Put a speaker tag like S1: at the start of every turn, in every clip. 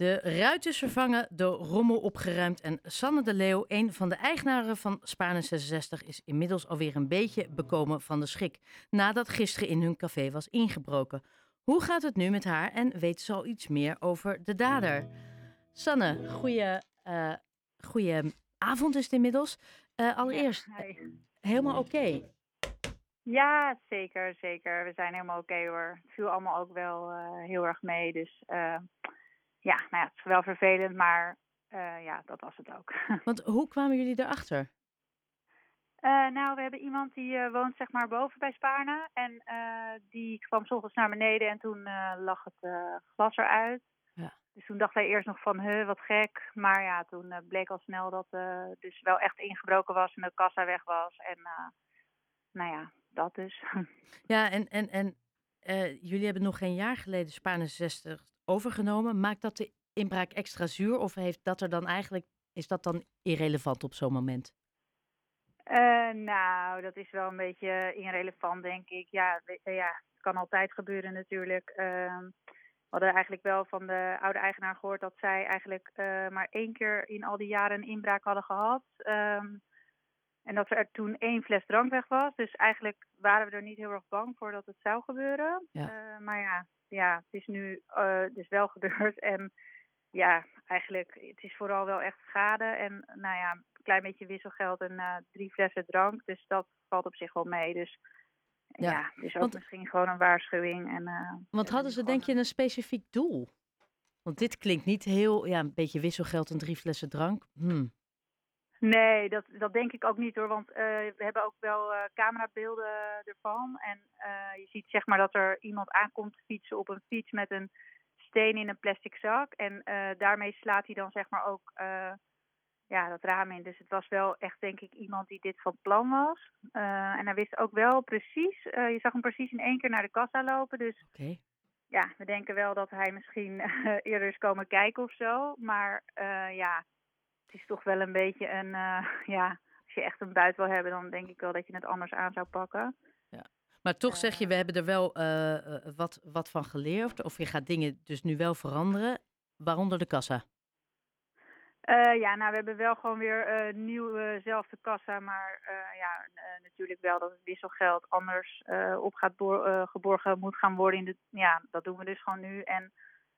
S1: De ruit is vervangen, de rommel opgeruimd en Sanne de Leeuw, een van de eigenaren van Spaarne 66, is inmiddels alweer een beetje bekomen van de schrik, nadat gisteren in hun café was ingebroken. Hoe gaat het nu met haar en weet ze al iets meer over de dader? Sanne, goeie, uh, goeie avond is het inmiddels. Uh, allereerst, helemaal oké?
S2: Ja, zeker, zeker. We zijn helemaal oké hoor. Het viel allemaal ook wel uh, heel erg mee. Dus ja, nou ja, het is wel vervelend, maar uh, ja, dat was het ook.
S1: Want hoe kwamen jullie erachter?
S2: nou, we hebben iemand die woont zeg maar boven bij Spaarne. En die kwam s ochtends naar beneden en toen lag het glas eruit.
S1: Ja.
S2: Dus toen dachten wij eerst nog van, huh, wat gek. Maar ja, toen bleek al snel dat het dus wel echt ingebroken was en de kassa weg was. En nou ja, dat dus.
S1: Ja, en, en, en uh, jullie hebben nog geen jaar geleden Spaarne 60 overgenomen. Maakt dat de inbraak extra zuur of heeft dat er dan eigenlijk, is dat dan irrelevant op zo'n moment?
S2: Uh, nou, dat is wel een beetje irrelevant, denk ik. Ja, ja het kan altijd gebeuren natuurlijk. Uh, we hadden eigenlijk wel van de oude eigenaar gehoord dat zij eigenlijk maar één keer in al die jaren een inbraak hadden gehad. Um, en dat er toen één fles drank weg was. Dus eigenlijk waren we er niet heel erg bang voor dat het zou gebeuren.
S1: Ja.
S2: Uh, maar ja, ja, het is nu uh, dus wel gebeurd. En ja, eigenlijk, het is vooral wel echt schade. En nou ja, een klein beetje wisselgeld en uh, drie flessen drank. Dus dat valt op zich wel mee. Dus ja, ja het is ook
S1: want,
S2: misschien gewoon een waarschuwing. En, uh,
S1: want hadden ze denk je een specifiek doel? Want dit klinkt niet heel, ja, een beetje wisselgeld en drie flessen drank. Hmm.
S2: Nee, dat, dat denk ik ook niet hoor. Want uh, we hebben ook wel uh, camerabeelden ervan. En uh, je ziet zeg maar dat er iemand aankomt fietsen op een fiets met een steen in een plastic zak. En daarmee slaat hij dan zeg maar ook ja, dat raam in. Dus het was wel echt denk ik iemand die dit van plan was. en hij wist ook wel precies, je zag hem precies in één keer naar de kassa lopen. Dus
S1: okay.
S2: ja, we denken wel dat hij misschien eerder is komen kijken of zo. Maar ja, het is toch wel een beetje een, uh, ja, als je echt een buit wil hebben, dan denk ik wel dat je het anders aan zou pakken.
S1: Ja. Maar toch zeg je, we hebben er wel uh, wat, wat van geleerd, of je gaat dingen dus nu wel veranderen, waaronder de kassa.
S2: Uh, ja, nou, we hebben wel gewoon weer uh, nieuw zelfde kassa, maar uh, ja, natuurlijk wel dat het wisselgeld anders op gaat geborgen moet gaan worden. In de, ja, dat doen we dus gewoon nu. En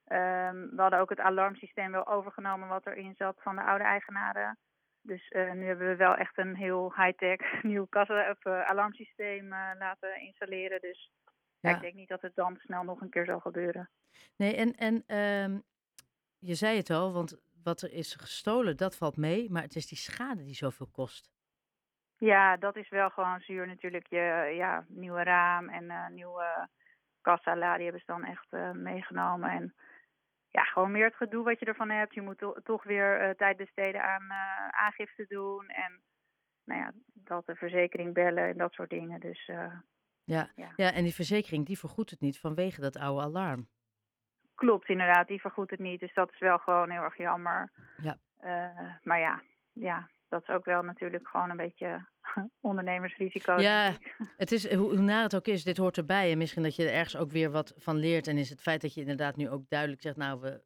S2: um, we hadden ook het alarmsysteem wel overgenomen wat erin zat van de oude eigenaren. Dus nu hebben we wel echt een heel high-tech nieuw kassa of alarmsysteem laten installeren. Dus
S1: Ja.
S2: ik denk niet dat het dan snel nog een keer zal gebeuren.
S1: Nee, en, en ehm, je zei het al, want wat er is gestolen, dat valt mee. Maar het is die schade die zoveel kost.
S2: Ja, dat is wel gewoon zuur natuurlijk. Je ja, nieuwe raam en nieuwe kassa, la, die hebben ze dan echt uh, meegenomen. En ja, gewoon meer het gedoe wat je ervan hebt. Je moet to toch weer uh, tijd besteden aan uh, aangifte doen. En nou ja, dat de verzekering bellen en dat soort dingen. Dus
S1: Ja, ja.
S2: Ja.
S1: en die verzekering die vergoedt het niet vanwege dat oude alarm.
S2: klopt inderdaad, die vergoedt het niet. Dus dat is wel gewoon heel erg jammer.
S1: Ja.
S2: Maar ja, ja, dat is ook wel natuurlijk gewoon een beetje ondernemersrisico.
S1: Ja. Het is, hoe, hoe naar het ook is, dit hoort erbij. En misschien dat je er ergens ook weer wat van leert. En is het feit dat je inderdaad nu ook duidelijk zegt, nou, we,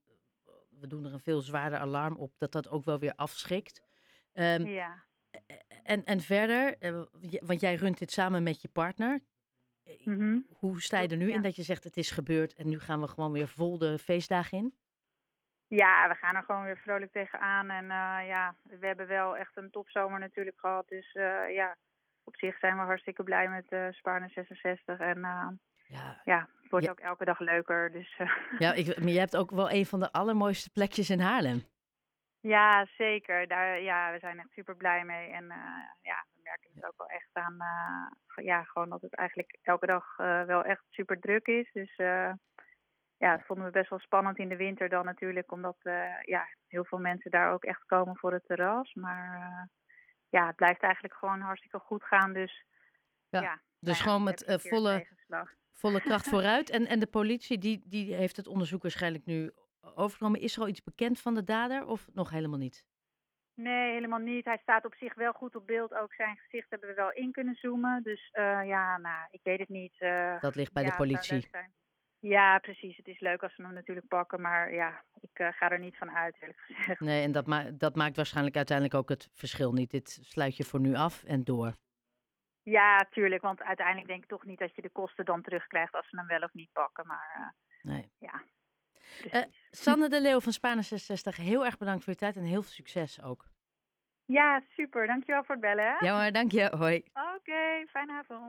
S1: we doen er een veel zwaarder alarm op, dat dat ook wel weer afschrikt. Ehm,
S2: ja.
S1: en, en verder, eh, want jij runt dit samen met je partner.
S2: Mhm.
S1: Hoe sta je er nu
S2: Ja.
S1: in dat je zegt het is gebeurd en nu gaan we gewoon weer vol de feestdagen in?
S2: Ja, we gaan er gewoon weer vrolijk tegenaan. En uh, ja, we hebben wel echt een topzomer natuurlijk gehad. Dus uh, ja, op zich zijn we hartstikke blij met uh, Spaarne 66. En uh,
S1: Ja,
S2: ja, het wordt
S1: Ja.
S2: ook elke dag leuker. Dus
S1: ja ik, maar je hebt ook wel een van de allermooiste plekjes in Haarlem.
S2: ja, zeker. Daar, ja, we zijn echt super blij mee. En ja, we merken het ook wel echt aan. Ja, gewoon dat het eigenlijk elke dag wel echt super druk is. Dus ja, dat vonden we best wel spannend in de winter dan natuurlijk. Omdat uh, ja, heel veel mensen daar ook echt komen voor het terras. Maar uh, ja, het blijft eigenlijk gewoon hartstikke goed gaan. Dus
S1: Ja,
S2: ja.
S1: Dus
S2: nou ja,
S1: gewoon met eh, volle, volle kracht vooruit. En, en de politie, die, die heeft het onderzoek waarschijnlijk nu overgenomen. Is er al iets bekend van de dader of nog helemaal niet?
S2: Nee, helemaal niet. Hij staat op zich wel goed op beeld. Ook zijn gezicht hebben we wel in kunnen zoomen. Dus ja, nou, ik weet het niet.
S1: Dat ligt bij
S2: ja,
S1: de politie.
S2: Ja, precies. Het is leuk als ze hem natuurlijk pakken, maar ja, ik eh, ga er niet van uit, eerlijk gezegd.
S1: Nee, en dat, ma dat maakt waarschijnlijk uiteindelijk ook het verschil niet. Dit sluit je voor nu af en door.
S2: Ja, tuurlijk, want uiteindelijk denk ik toch niet dat je de kosten dan terugkrijgt als ze hem wel of niet pakken, maar uh,
S1: nee.
S2: ja.
S1: Uh, Sanne de Leeuw van Spana 66, heel erg bedankt voor je tijd en heel veel succes ook.
S2: Ja, super. Dankjewel voor het bellen. Hè?
S1: Ja maar dank je. Hoi.
S2: Oké, okay, fijne avond.